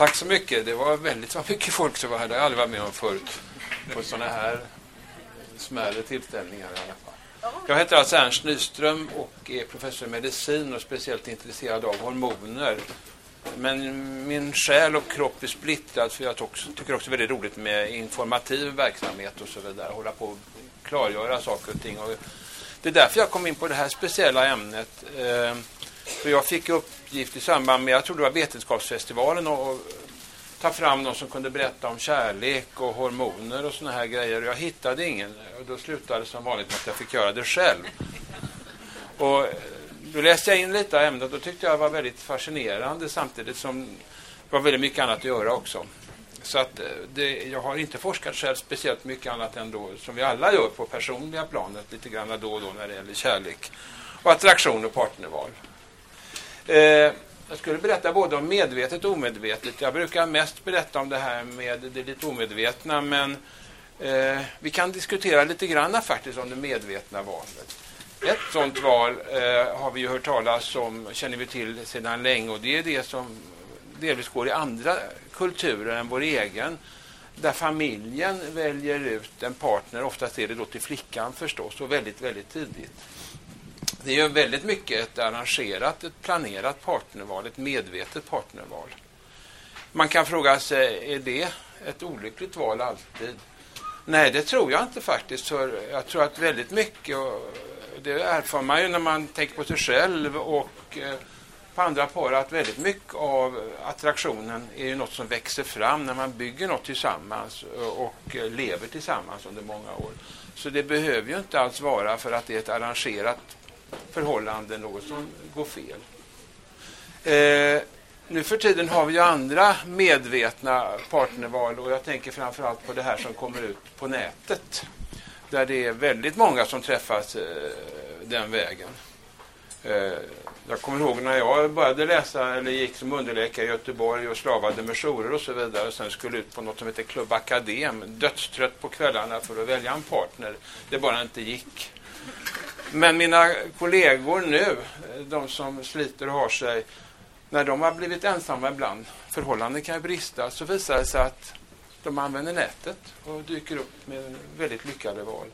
Tack så mycket. Det var väldigt vad mycket folk som var här. Det har jag aldrig varit med om förut. På sådana här smärre tillställningar i alla fall. Jag heter alltså Ernst Nyström och är professor i medicin och speciellt intresserad av hormoner. Men min själ och kropp är splittrad för jag tycker också väldigt roligt med informativ verksamhet och så vidare. Hålla på och klargöra saker och ting. Och det är därför jag kom in på det här speciella ämnet. Eh, för jag fick uppgift i samband med, jag tror det var Vetenskapsfestivalen, och ta fram någon som kunde berätta om kärlek och hormoner och såna här grejer. Jag hittade ingen och då slutade det som vanligt med att jag fick göra det själv. Och eh, då läste jag in lite av ämnet och då tyckte jag det var väldigt fascinerande samtidigt som det var väldigt mycket annat att göra också. Så att eh, det, jag har inte forskat själv speciellt mycket annat än då, som vi alla gör på personliga planet, lite grann då och då när det gäller kärlek och attraktion och partnerval. Eh, jag skulle berätta både om medvetet och omedvetet. Jag brukar mest berätta om det här med det lite omedvetna, men eh, vi kan diskutera lite grann faktiskt om det medvetna valet. Ett sådant val eh, har vi ju hört talas om, känner vi till sedan länge och det är det som delvis går i andra kulturer än vår egen. Där familjen väljer ut en partner, oftast är det då till flickan förstås, och väldigt, väldigt tidigt. Det är ju väldigt mycket ett arrangerat, ett planerat partnerval, ett medvetet partnerval. Man kan fråga sig, är det ett olyckligt val alltid? Nej, det tror jag inte faktiskt. För jag tror att väldigt mycket, och det erfar man ju när man tänker på sig själv och eh, på andra par, att väldigt mycket av attraktionen är ju något som växer fram när man bygger något tillsammans och lever tillsammans under många år. Så det behöver ju inte alls vara för att det är ett arrangerat förhållande något som går fel. Eh, nu för tiden har vi ju andra medvetna partnerval och jag tänker framförallt på det här som kommer ut på nätet. Där det är väldigt många som träffas eh, den vägen. Eh, jag kommer ihåg när jag började läsa eller gick som underläkare i Göteborg och slavade med jourer och så vidare och sen skulle ut på något som heter Klubb Akadem. Dödstrött på kvällarna för att välja en partner. Det bara inte gick. Men mina kollegor nu, de som sliter och har sig, när de har blivit ensamma ibland, förhållanden kan ju brista, så visar det sig att de använder nätet och dyker upp med väldigt lyckade val.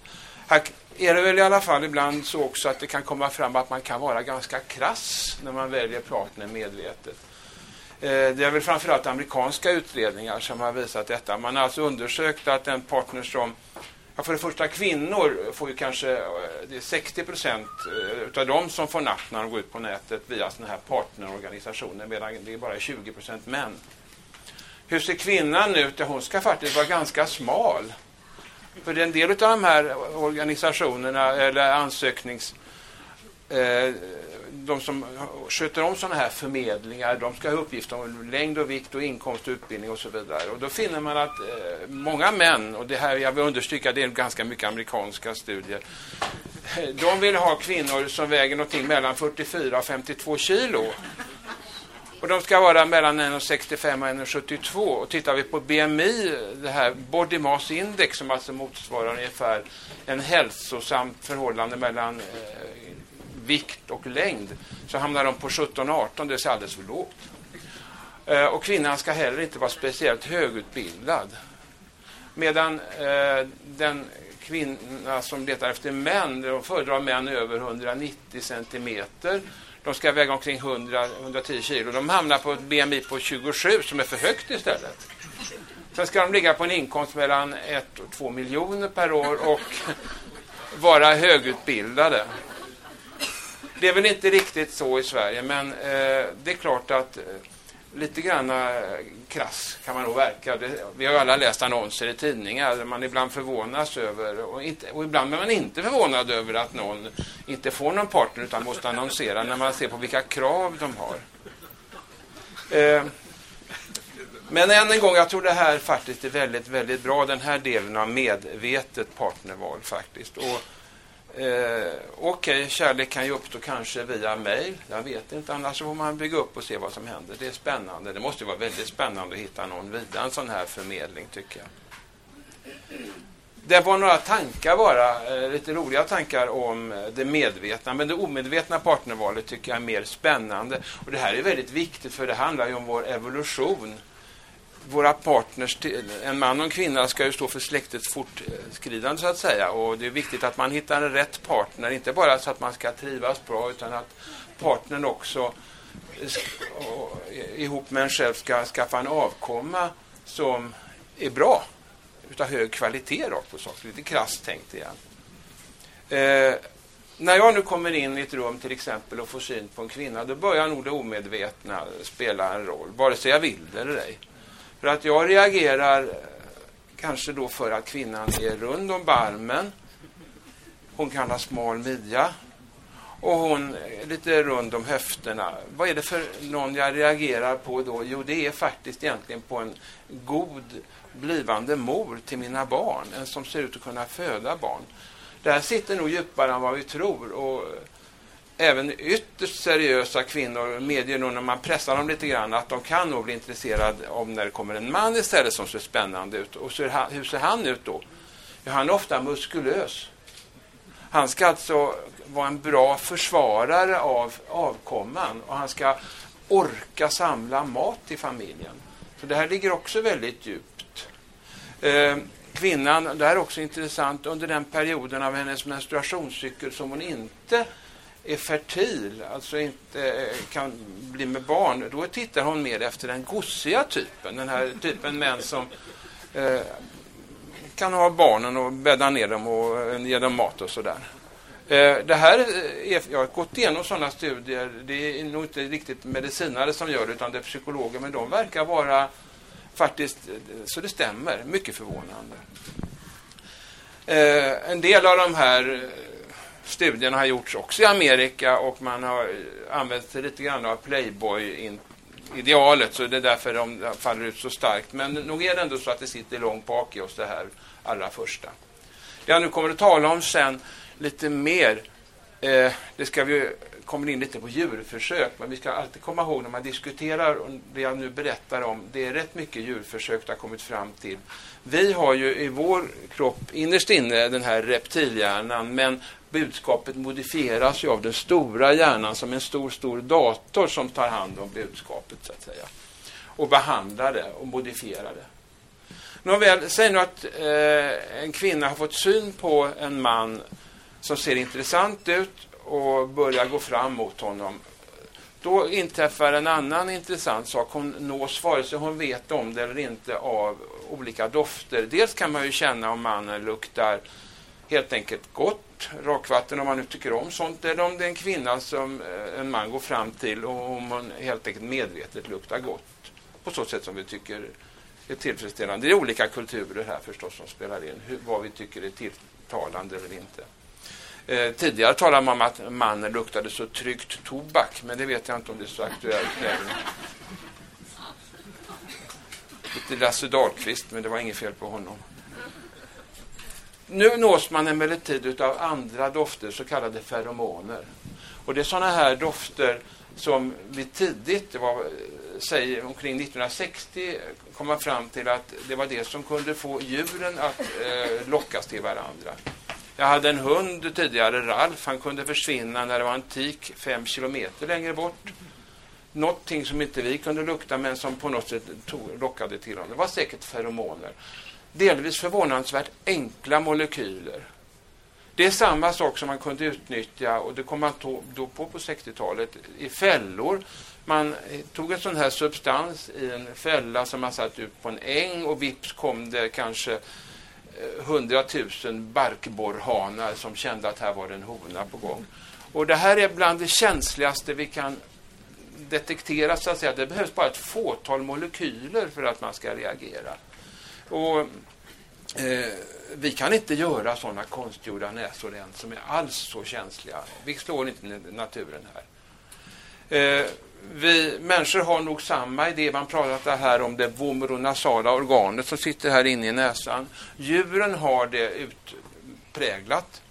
Här är det väl i alla fall ibland så också att det kan komma fram att man kan vara ganska krass när man väljer partner medvetet. Eh, det är väl framförallt amerikanska utredningar som har visat detta. Man har alltså undersökt att en partner som Ja, för det första, kvinnor får ju kanske eh, det är 60 procent eh, av dem som får napp när de går ut på nätet via sådana här partnerorganisationer, medan det är bara 20 procent män. Hur ser kvinnan ut? Hon ska faktiskt vara ganska smal. För en del av de här organisationerna eller ansöknings... Eh, de som sköter om sådana här förmedlingar, de ska ha uppgifter om längd och vikt och inkomst och utbildning och så vidare. Och då finner man att eh, många män, och det här jag vill understryka, det är ganska mycket amerikanska studier, eh, de vill ha kvinnor som väger någonting mellan 44 och 52 kilo. Och de ska vara mellan 1,65 och 1,72. Och tittar vi på BMI, det här Body Mass Index som alltså motsvarar ungefär en hälsosamt förhållande mellan eh, vikt och längd så hamnar de på 17-18, det är alldeles för lågt. Eh, och kvinnan ska heller inte vara speciellt högutbildad. Medan eh, den kvinna som letar efter män, de föredrar män över 190 centimeter. De ska väga omkring 100-110 kilo. De hamnar på ett BMI på 27 som är för högt istället. Sen ska de ligga på en inkomst mellan 1 och 2 miljoner per år och vara högutbildade. Det är väl inte riktigt så i Sverige, men eh, det är klart att eh, lite grann eh, krass kan man nog verka. Det, vi har ju alla läst annonser i tidningar där man ibland förvånas över, och, inte, och ibland är man inte förvånad över att någon inte får någon partner utan måste annonsera när man ser på vilka krav de har. Eh, men än en gång, jag tror det här faktiskt är väldigt, väldigt bra, den här delen av medvetet partnerval faktiskt. Och Eh, Okej, okay, kärlek kan ju uppstå kanske via mejl. Jag vet inte, annars får man bygga upp och se vad som händer. Det är spännande. Det måste vara väldigt spännande att hitta någon via en sån här förmedling, tycker jag. Det var några tankar bara, eh, lite roliga tankar om eh, det medvetna. Men det omedvetna partnervalet tycker jag är mer spännande. Och det här är väldigt viktigt för det handlar ju om vår evolution våra partners, en man och en kvinna ska ju stå för släktets fortskridande så att säga. Och det är viktigt att man hittar en rätt partner, inte bara så att man ska trivas bra utan att partnern också ihop med en själv ska skaffa en avkomma som är bra, utav hög kvalitet rakt på sak. Lite krasst tänkt igen. Eh, när jag nu kommer in i ett rum till exempel och får syn på en kvinna, då börjar nog det omedvetna spela en roll, vare sig jag vill det eller ej. För att jag reagerar eh, kanske då för att kvinnan är rund om barmen. Hon kan ha smal midja. Och hon är lite rund om höfterna. Vad är det för någon jag reagerar på då? Jo, det är faktiskt egentligen på en god blivande mor till mina barn. En som ser ut att kunna föda barn. Det här sitter nog djupare än vad vi tror. Och även ytterst seriösa kvinnor medger nog när man pressar dem lite grann att de kan nog bli intresserade om när det kommer en man istället som ser spännande ut. Och så, hur ser han ut då? Ja, han är ofta muskulös. Han ska alltså vara en bra försvarare av avkomman och han ska orka samla mat till familjen. Så det här ligger också väldigt djupt. Eh, kvinnan, det här är också intressant, under den perioden av hennes menstruationscykel som hon inte är fertil, alltså inte eh, kan bli med barn, då tittar hon mer efter den gossiga typen. Den här typen män som eh, kan ha barnen och bädda ner dem och eh, ge dem mat och sådär. Eh, det här är, jag har gått igenom sådana studier. Det är nog inte riktigt medicinare som gör det, utan det är psykologer. Men de verkar vara faktiskt, eh, så det stämmer, mycket förvånande. Eh, en del av de här studierna har gjorts också i Amerika och man har eh, använt sig lite grann av Playboy-idealet så det är därför de faller ut så starkt. Men nog är det ändå så att det sitter långt bak i oss det här allra första. Det jag nu kommer att tala om sen lite mer, eh, det ska vi kommer in lite på djurförsök, men vi ska alltid komma ihåg när man diskuterar det jag nu berättar om, det är rätt mycket djurförsök det har kommit fram till. Vi har ju i vår kropp innerst inne den här reptilhjärnan, men budskapet modifieras ju av den stora hjärnan som en stor, stor dator som tar hand om budskapet så att säga. Och behandlar det och modifierar det. Nåväl, säg nu att eh, en kvinna har fått syn på en man som ser intressant ut och börjar gå fram mot honom. Då inträffar en annan intressant sak. Hon nås, vare sig hon vet om det eller inte, av olika dofter. Dels kan man ju känna om mannen luktar helt enkelt gott, rakvatten om man nu tycker om sånt, eller om det är en kvinna som eh, en man går fram till och om hon helt enkelt medvetet luktar gott. På så sätt som vi tycker är tillfredsställande. Det är olika kulturer här förstås som spelar in, hur, vad vi tycker är tilltalande eller inte. Eh, tidigare talade man om att mannen luktade så tryggt tobak, men det vet jag inte om det är så aktuellt längre. Lite Lasse Dahlqvist, men det var inget fel på honom. Nu nås man emellertid av andra dofter, så kallade feromoner. Och det är sådana här dofter som vi tidigt, det var säg, omkring 1960, kom man fram till att det var det som kunde få djuren att eh, lockas till varandra. Jag hade en hund tidigare, Ralf. Han kunde försvinna när det var en tik fem kilometer längre bort. Någonting som inte vi kunde lukta men som på något sätt tog, lockade till honom. Det var säkert feromoner. Delvis förvånansvärt enkla molekyler. Det är samma sak som man kunde utnyttja, och det kom man då på på 60-talet, i fällor. Man eh, tog en sån här substans i en fälla som man satt ut på en äng och vips kom det kanske eh, hundratusen barkborrhanar som kände att här var det en hona på gång. Och det här är bland det känsligaste vi kan detektera. Så att säga. Det behövs bara ett fåtal molekyler för att man ska reagera. Och, eh, vi kan inte göra sådana konstgjorda näsor än som är alls så känsliga. Vi slår inte naturen här. Eh, vi människor har nog samma idé. Man pratar här om det vomeronasala organet som sitter här inne i näsan. Djuren har det utpräglat.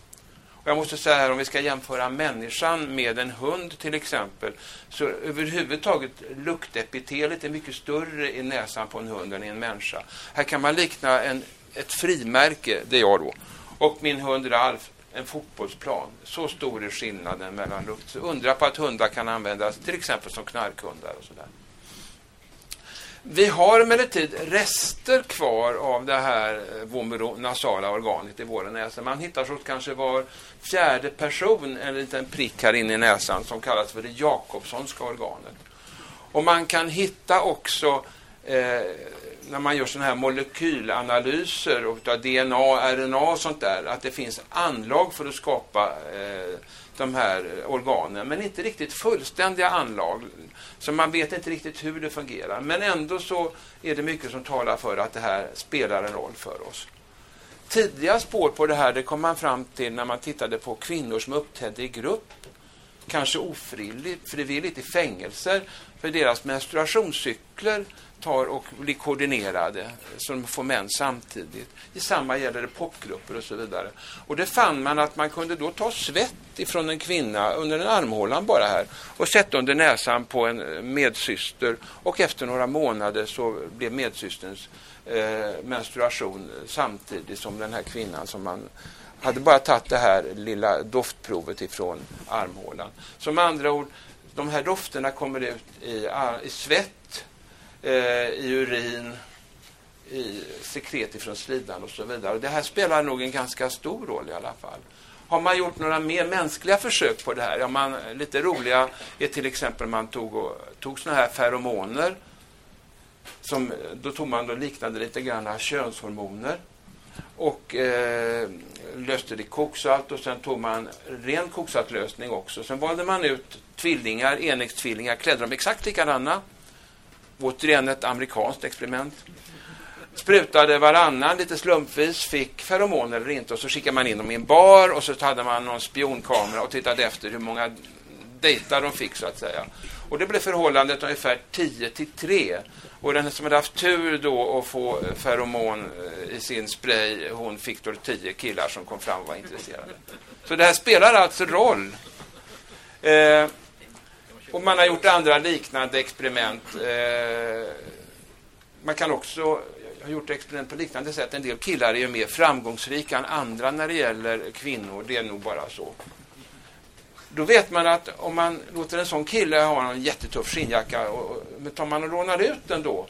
Och jag måste säga här, om vi ska jämföra människan med en hund till exempel, så överhuvudtaget luktepitelet är mycket större i näsan på en hund än i en människa. Här kan man likna en, ett frimärke, det är jag då, och min hund Ralf en fotbollsplan. Så stor är skillnaden mellan lukt. Så undra på att hundar kan användas till exempel som knarkhundar och sådär. Vi har emellertid rester kvar av det här eh, vomeronasala organet i våra näsor. Man hittar så kanske var fjärde person en liten prick här inne i näsan som kallas för det Jakobssonska organet. Och man kan hitta också eh, när man gör sådana här molekylanalyser av DNA, RNA och sånt där, att det finns anlag för att skapa eh, de här eh, organen, men inte riktigt fullständiga anlag. Så man vet inte riktigt hur det fungerar. Men ändå så är det mycket som talar för att det här spelar en roll för oss. Tidiga spår på det här det kom man fram till när man tittade på kvinnor som uppträdde i grupp, kanske ofrivilligt i fängelser, för deras menstruationscykler tar och blir koordinerade så de får män samtidigt. Detsamma gäller det popgrupper och så vidare. Och det fann man att man kunde då ta svett ifrån en kvinna under en armhålan bara här och sätta under näsan på en eh, medsyster och efter några månader så blev medsysterns eh, menstruation samtidigt som den här kvinnan som man hade bara tagit det här lilla doftprovet ifrån armhålan. Så med andra ord, de här dofterna kommer ut i, eh, i svett, eh, i urin, i sekret ifrån slidan och så vidare. Och det här spelar nog en ganska stor roll i alla fall. Har man gjort några mer mänskliga försök på det här? Ja, man, lite roliga är till exempel man tog, och, tog såna här feromoner. Som, då tog man då liknande lite grann könshormoner och eh, löste det i koksalt och sen tog man ren koksaltlösning också. Sen valde man ut tvillingar, enäggstvillingar, klädde dem exakt likadana. Återigen ett amerikanskt experiment. Sprutade varannan lite slumpvis, fick feromon eller inte och så skickade man in dem i en bar och så hade man någon spionkamera och tittade efter hur många dejtar de fick så att säga. Och det blev förhållandet ungefär 10 till 3. Och den som hade haft tur då att få feromon eh, i sin spray, hon fick då 10 killar som kom fram och var intresserade. Så det här spelar alltså roll. Eh, och man har gjort andra liknande experiment. Eh, man kan också ha gjort experiment på liknande sätt. En del killar är ju mer framgångsrika än andra när det gäller kvinnor. Det är nog bara så. Då vet man att om man låter en sån kille ha en jättetuff skinnjacka och, men tar man och lånar ut den då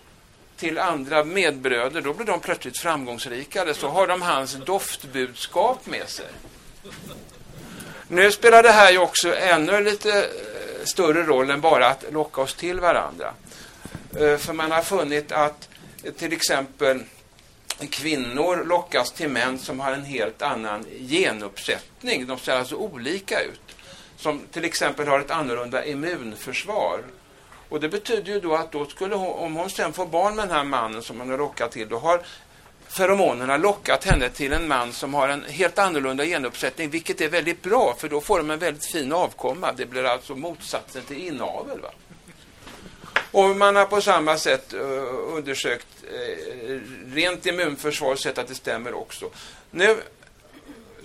till andra medbröder, då blir de plötsligt framgångsrikare. Så har de hans doftbudskap med sig. Nu spelar det här ju också ännu lite större roll än bara att locka oss till varandra. Eh, för man har funnit att till exempel kvinnor lockas till män som har en helt annan genuppsättning. De ser alltså olika ut. Som till exempel har ett annorlunda immunförsvar. Och det betyder ju då att då skulle hon, om hon sen får barn med den här mannen som hon har lockat till, då har feromonerna lockat henne till en man som har en helt annorlunda genuppsättning, vilket är väldigt bra, för då får de en väldigt fin avkomma. Det blir alltså motsatsen till inavel. Va? Och man har på samma sätt uh, undersökt uh, rent immunförsvar, sett att det stämmer också. Nu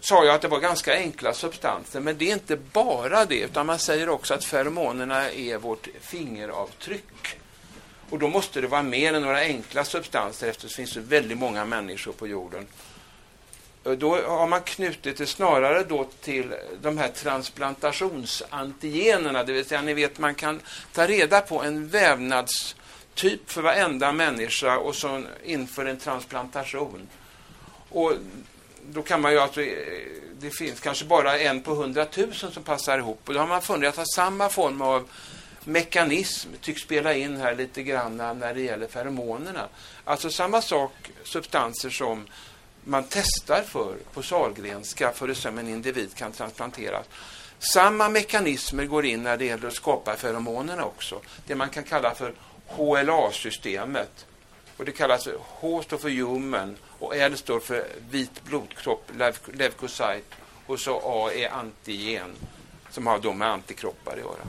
sa jag att det var ganska enkla substanser, men det är inte bara det, utan man säger också att feromonerna är vårt fingeravtryck. Och då måste det vara mer än några enkla substanser eftersom det finns så väldigt många människor på jorden. Då har man knutit det snarare då till de här transplantationsantigenerna, det vill säga ni vet man kan ta reda på en vävnadstyp för varenda människa och så inför en transplantation. Och då kan man ju alltså, eh, det finns kanske bara en på hundratusen som passar ihop. Och då har man funnit att samma form av mekanism tycks spela in här lite grann när det gäller feromonerna. Alltså samma sak, substanser som man testar för på Sahlgrenska för att en individ kan transplanteras. Samma mekanismer går in när det gäller att skapa feromonerna också. Det man kan kalla för HLA-systemet. Och det kallas H står för human och L står för vit blodkropp, leukocyte. Och så A är antigen som har då med antikroppar att göra.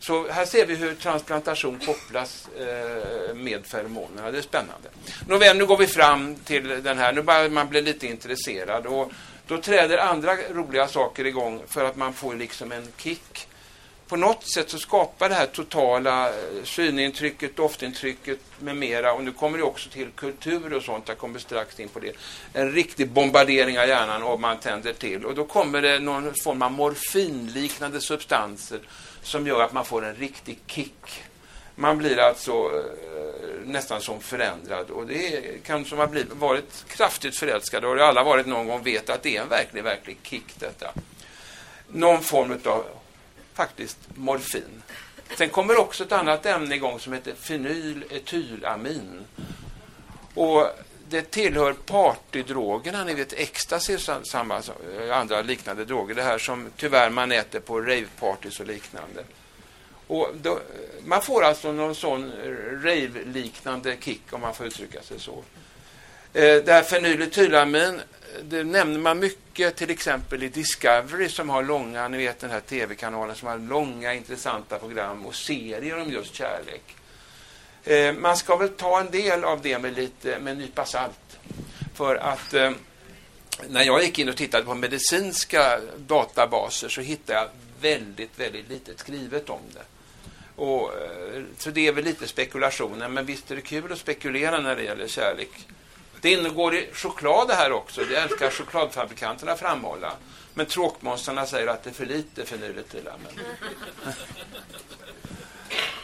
Så här ser vi hur transplantation kopplas eh, med feromonerna. Det är spännande. Nåväl, nu går vi fram till den här. Nu börjar man bli lite intresserad. Och då träder andra roliga saker igång för att man får liksom en kick på något sätt så skapar det här totala eh, synintrycket, doftintrycket med mera, och nu kommer det också till kultur och sånt, jag kommer strax in på det, en riktig bombardering av hjärnan om man tänder till. Och då kommer det någon form av morfinliknande substanser som gör att man får en riktig kick. Man blir alltså eh, nästan som förändrad. Och det kan som har blivit, varit kraftigt förälskade och det har alla varit någon gång vet att det är en verklig, verklig kick detta. Någon form av faktiskt morfin. Sen kommer också ett annat ämne igång som heter fenyletylamin. Och det tillhör partydrogerna, ni vet ecstasy och samma, eh, andra liknande droger. Det här som tyvärr man äter på ravepartys och liknande. Och då, eh, man får alltså någon sån rave-liknande kick om man får uttrycka sig så. Eh, det här fenyletylamin det nämner man mycket till exempel i Discovery som har långa, ni vet den här tv-kanalen som har långa intressanta program och serier om just kärlek. Eh, man ska väl ta en del av det med lite med en nypa salt. För att eh, när jag gick in och tittade på medicinska databaser så hittade jag väldigt, väldigt lite skrivet om det. Och, eh, så det är väl lite spekulationer, men visst är det kul att spekulera när det gäller kärlek. Det ingår i choklad det här också. Det älskar chokladfabrikanterna framhålla. Men tråkmånsarna säger att det är för lite fenyletylamin.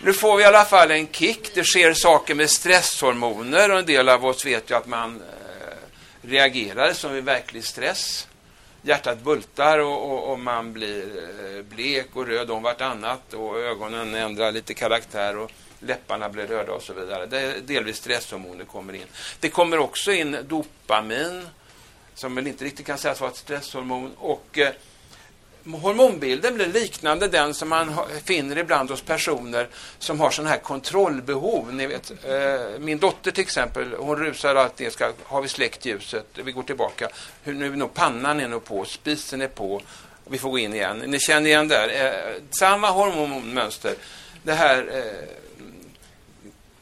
Nu får vi i alla fall en kick. Det sker saker med stresshormoner och en del av oss vet ju att man eh, reagerar som vid verklig stress. Hjärtat bultar och, och, och, man blir eh, blek och röd om vartannat och ögonen ändrar lite karaktär. Och, läpparna blir röda och så vidare. Det är delvis stresshormoner kommer in. Det kommer också in dopamin, som väl inte riktigt kan sägas vara ett stresshormon. Och eh, hormonbilden blir liknande den som man finner ibland hos personer som har sådana här kontrollbehov. Ni vet, eh, min dotter till exempel, hon rusar alltid, ska, har vi släckt ljuset, vi går tillbaka, nu är nog pannan är nog på, spisen är på, vi får gå in igen. Ni känner igen där, eh, samma hormonmönster. Det här eh,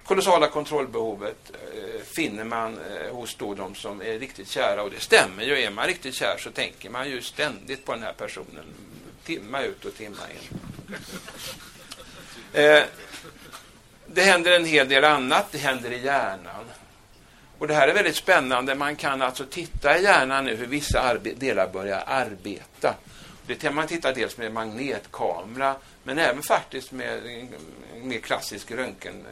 kolossala kontrollbehovet eh, finner man eh, hos då de som är riktigt kära. Och det stämmer ju. Är man riktigt kär så tänker man ju ständigt på den här personen. Timma ut och timma in. Eh, det händer en hel del annat. Det händer i hjärnan. Och Det här är väldigt spännande. Man kan alltså titta i hjärnan nu hur vissa delar börjar arbeta. Det kan man titta dels med magnetkamera men även faktiskt med en mer klassisk röntgen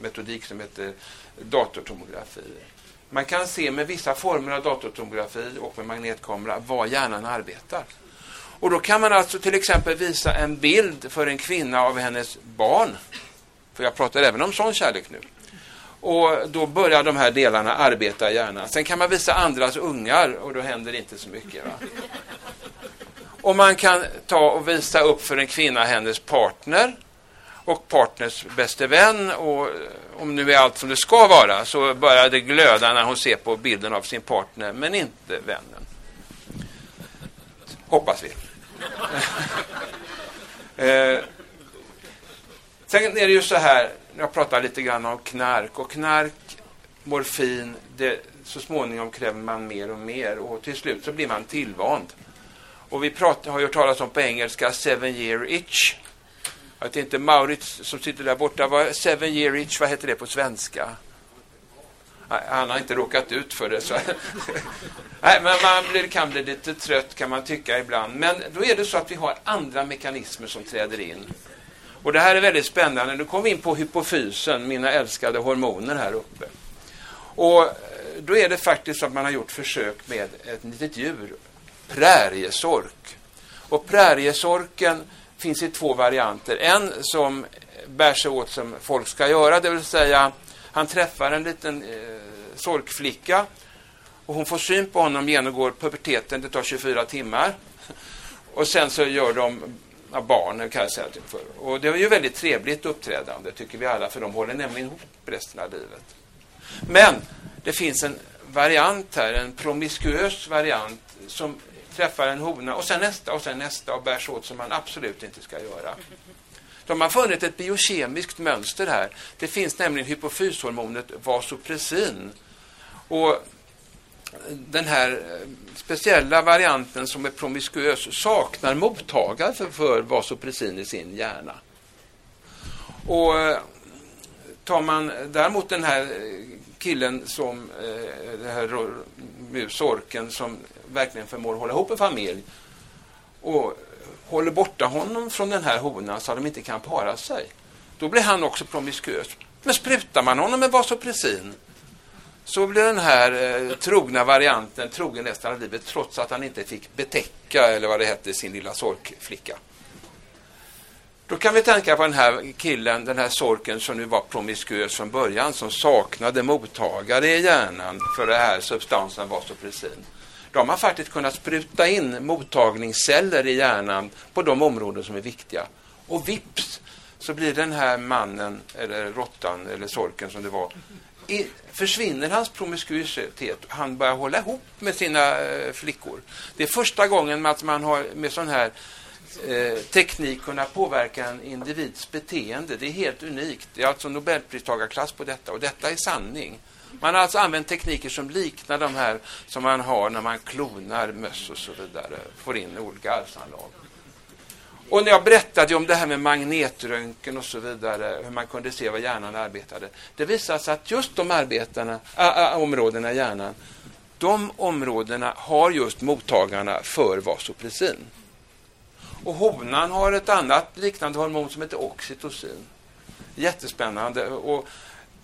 metodik som heter datortomografi. Man kan se med vissa former av datortomografi och med magnetkamera var hjärnan arbetar. Och då kan man alltså till exempel visa en bild för en kvinna av hennes barn. För jag pratar även om sån kärlek nu. Och då börjar de här delarna arbeta i hjärnan. Sen kan man visa andras ungar och då händer det inte så mycket. Va? Och man kan ta och visa upp för en kvinna hennes partner och partners bäste vän och eh, om nu är allt som det ska vara så börjar det glöda när hon ser på bilden av sin partner men inte vännen. Hoppas vi. eh, sen är det ju så här, jag pratar lite grann om knark och knark, morfin, det, så småningom kräver man mer och mer och till slut så blir man tillvand. Och vi pratar, har ju hört talas om på engelska seven year itch att inte Maurits som sitter där borta var seven year itch, vad heter det på svenska? Han har inte råkat ut för det. Så. Nej, men man blir, kan bli lite trött kan man tycka ibland. Men då är det så att vi har andra mekanismer som träder in. Och det här är väldigt spännande. Nu kommer vi in på hypofysen, mina älskade hormoner här uppe. Och eh, då är det faktiskt så att man har gjort försök med ett litet djur, präriesork. Och präriesorken finns i två varianter. En som bär sig åt som folk ska göra, det vill säga han träffar en liten eh, sorkflicka och hon får syn på honom, genomgår puberteten, det tar 24 timmar. Och sen så gör de ja, barn, kan jag säga. Typ, för. Och det är ju väldigt trevligt uppträdande, tycker vi alla, för de håller nämligen ihop resten av livet. Men det finns en variant här, en promiskuös variant, som träffar en hona och sen nästa och sen nästa och bärs åt som man absolut inte ska göra. De har funnit ett biokemiskt mönster här. Det finns nämligen hypofyshormonet vasopressin. Och den här eh, speciella varianten som är promiskuös saknar mottagare för, för vasopressin i sin hjärna. Och eh, tar man däremot den här eh, killen som, den här sorken som verkligen förmår hålla ihop en familj och håller borta honom från den här honan så att de inte kan para sig. Då blir han också promiskuös. Men sprutar man honom med vasopressin så blir den här eh, trogna varianten trogen resten av livet trots att han inte fick betäcka, eller vad det hette, sin lilla sorkflicka. Då kan vi tänka på den här killen, den här sorken som nu var promiskuös från början, som saknade mottagare i hjärnan för den här substansen vasopressin. De har faktiskt kunnat spruta in mottagningsceller i hjärnan på de områden som är viktiga. Och vips så blir den här mannen, eller råttan, eller sorken som det var, i, försvinner hans promiskuitet. Han börjar hålla ihop med sina eh, flickor. Det är första gången att man har med sån här eh, teknik kunna påverka en individs beteende. Det är helt unikt. Det är alltså Nobelpristagarklass på detta och detta är sanning. Man har alltså använt tekniker som liknar de här som man har när man klonar möss och så vidare. Får in olika arvsanlag. Och när jag berättade om det här med magnetröntgen och så vidare, hur man kunde se vad hjärnan arbetade. Det visade sig att just de arbetarna, äh, områdena i hjärnan, de områdena har just mottagarna för vasopressin. Och honan har ett annat liknande hormon som heter oxytocin. Jättespännande. Och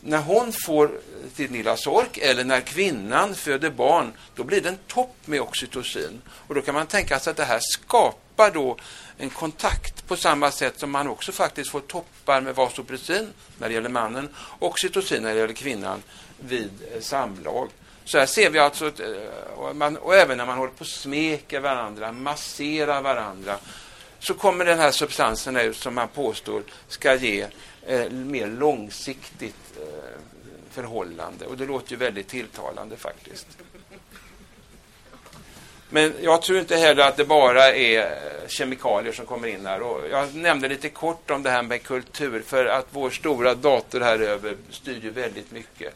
när hon får sin lilla sork eller när kvinnan föder barn, då blir det en topp med oxytocin. Och då kan man tänka sig att det här skapar då en kontakt på samma sätt som man också faktiskt får toppar med vasopressin när det gäller mannen och oxytocin när det gäller kvinnan vid eh, samlag. Så här ser vi alltså, eh, och, man, och även när man håller på och smeker varandra, masserar varandra, så kommer den här substansen ut som man påstår ska ge eh, mer långsiktigt eh, förhållande. Och det låter ju väldigt tilltalande faktiskt. Men jag tror inte heller att det bara är eh, kemikalier som kommer in här. Och jag nämnde lite kort om det här med kultur, för att vår stora dator här över styr ju väldigt mycket.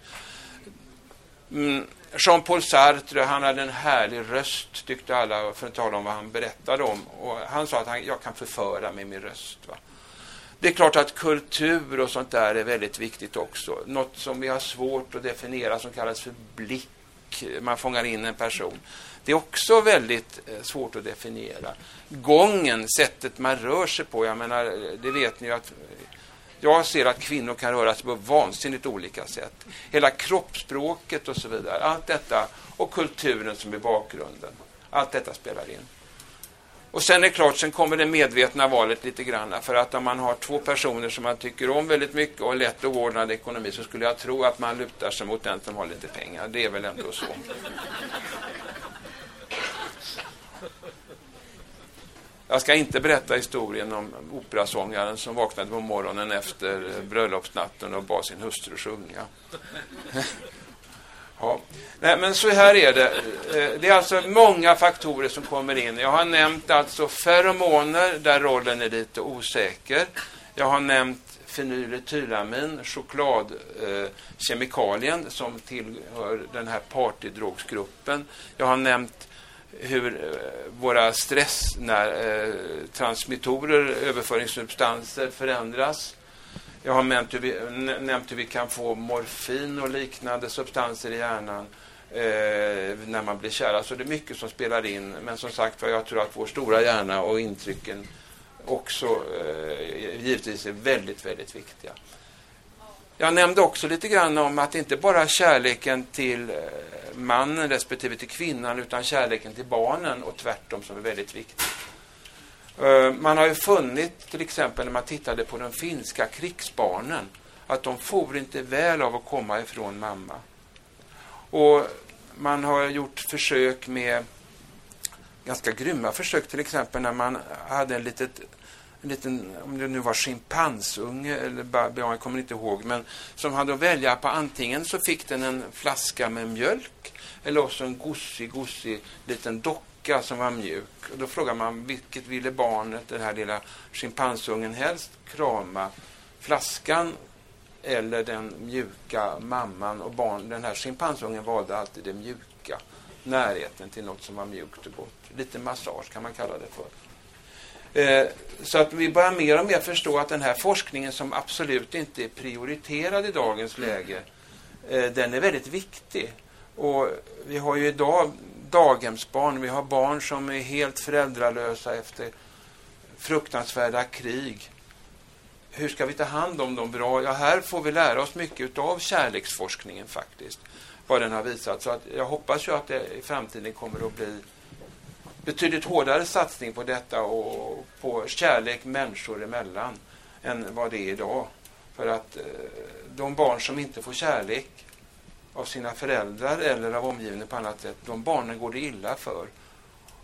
Mm. Jean-Paul Sartre, han hade en härlig röst, tyckte alla, för att tala om vad han berättade om. Och han sa att han, jag kan förföra med min röst. Va? Det är klart att kultur och sånt där är väldigt viktigt också. Något som vi har svårt att definiera som kallas för blick. Man fångar in en person. Det är också väldigt eh, svårt att definiera. Gången, sättet man rör sig på. Jag menar, det vet ni ju att jag ser att kvinnor kan röra sig på vansinnigt olika sätt. Hela kroppsspråket och så vidare. Allt detta och kulturen som är bakgrunden. Allt detta spelar in. Och sen är det klart, sen kommer det medvetna valet lite grann. För att om man har två personer som man tycker om väldigt mycket och lätt och ordnad ekonomi så skulle jag tro att man lutar sig mot den som har lite pengar. Det är väl ändå så. Jag ska inte berätta historien om operasångaren som vaknade på morgonen efter bröllopsnatten och bad sin hustru sjunga. ja. Nej, men så här är det. Eh, det är alltså många faktorer som kommer in. Jag har nämnt alltså feromoner där rollen är lite osäker. Jag har nämnt fenyletylamin, chokladkemikalien eh, som tillhör den här partydrogsgruppen. Jag har nämnt hur eh, våra stresstransmittorer, eh, överföringssubstanser förändras. Jag har nämnt hur, vi, nämnt hur vi kan få morfin och liknande substanser i hjärnan eh, när man blir kär. Så det är mycket som spelar in. Men som sagt jag tror att vår stora hjärna och intrycken också eh, givetvis är väldigt, väldigt viktiga. Jag nämnde också lite grann om att inte bara kärleken till eh, mannen respektive till kvinnan utan kärleken till barnen och tvärtom som är väldigt viktigt. Eh, man har ju funnit, till exempel när man tittade på de finska krigsbarnen, att de får inte väl av att komma ifrån mamma. Och man har gjort försök med, ganska grymma försök, till exempel när man hade en litet en liten, om det nu var schimpansunge eller jag kommer inte ihåg, men som hade att välja på antingen så fick den en flaska med mjölk eller också en gosig, gosig liten docka som var mjuk. Och då frågar man vilket ville barnet, den här lilla schimpansungen, helst krama? Flaskan eller den mjuka mamman och barn. Den här schimpansungen valde alltid det mjuka. Närheten till något som var mjukt och gott. Lite massage kan man kalla det för. Eh, så att vi börjar mer och mer förstå att den här forskningen som absolut inte är prioriterad i dagens läge, eh, den är väldigt viktig. Och vi har ju idag daghemsbarn, vi har barn som är helt föräldralösa efter fruktansvärda krig. hur ska vi ta hand om dem bra? Ja, här får vi lära oss mycket av kärleksforskningen faktiskt. Vad den har visat. Så att jag hoppas ju att det i framtiden kommer att bli betydligt hårdare satsning på detta och på kärlek människor emellan än vad det är idag. För att eh, de barn som inte får kärlek av sina föräldrar eller av omgivningen på annat sätt, de barnen går det illa för.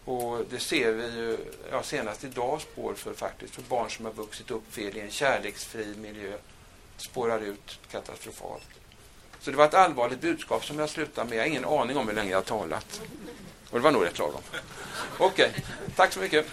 Och det ser vi ju ja, senast idag spår för faktiskt. För barn som har vuxit upp fel i en kärleksfri miljö spårar ut katastrofalt. Så det var ett allvarligt budskap som jag slutade med. Jag har ingen aning om hur länge jag har talat. Och det var nog rätt lagom. Okej, okay. tack så mycket.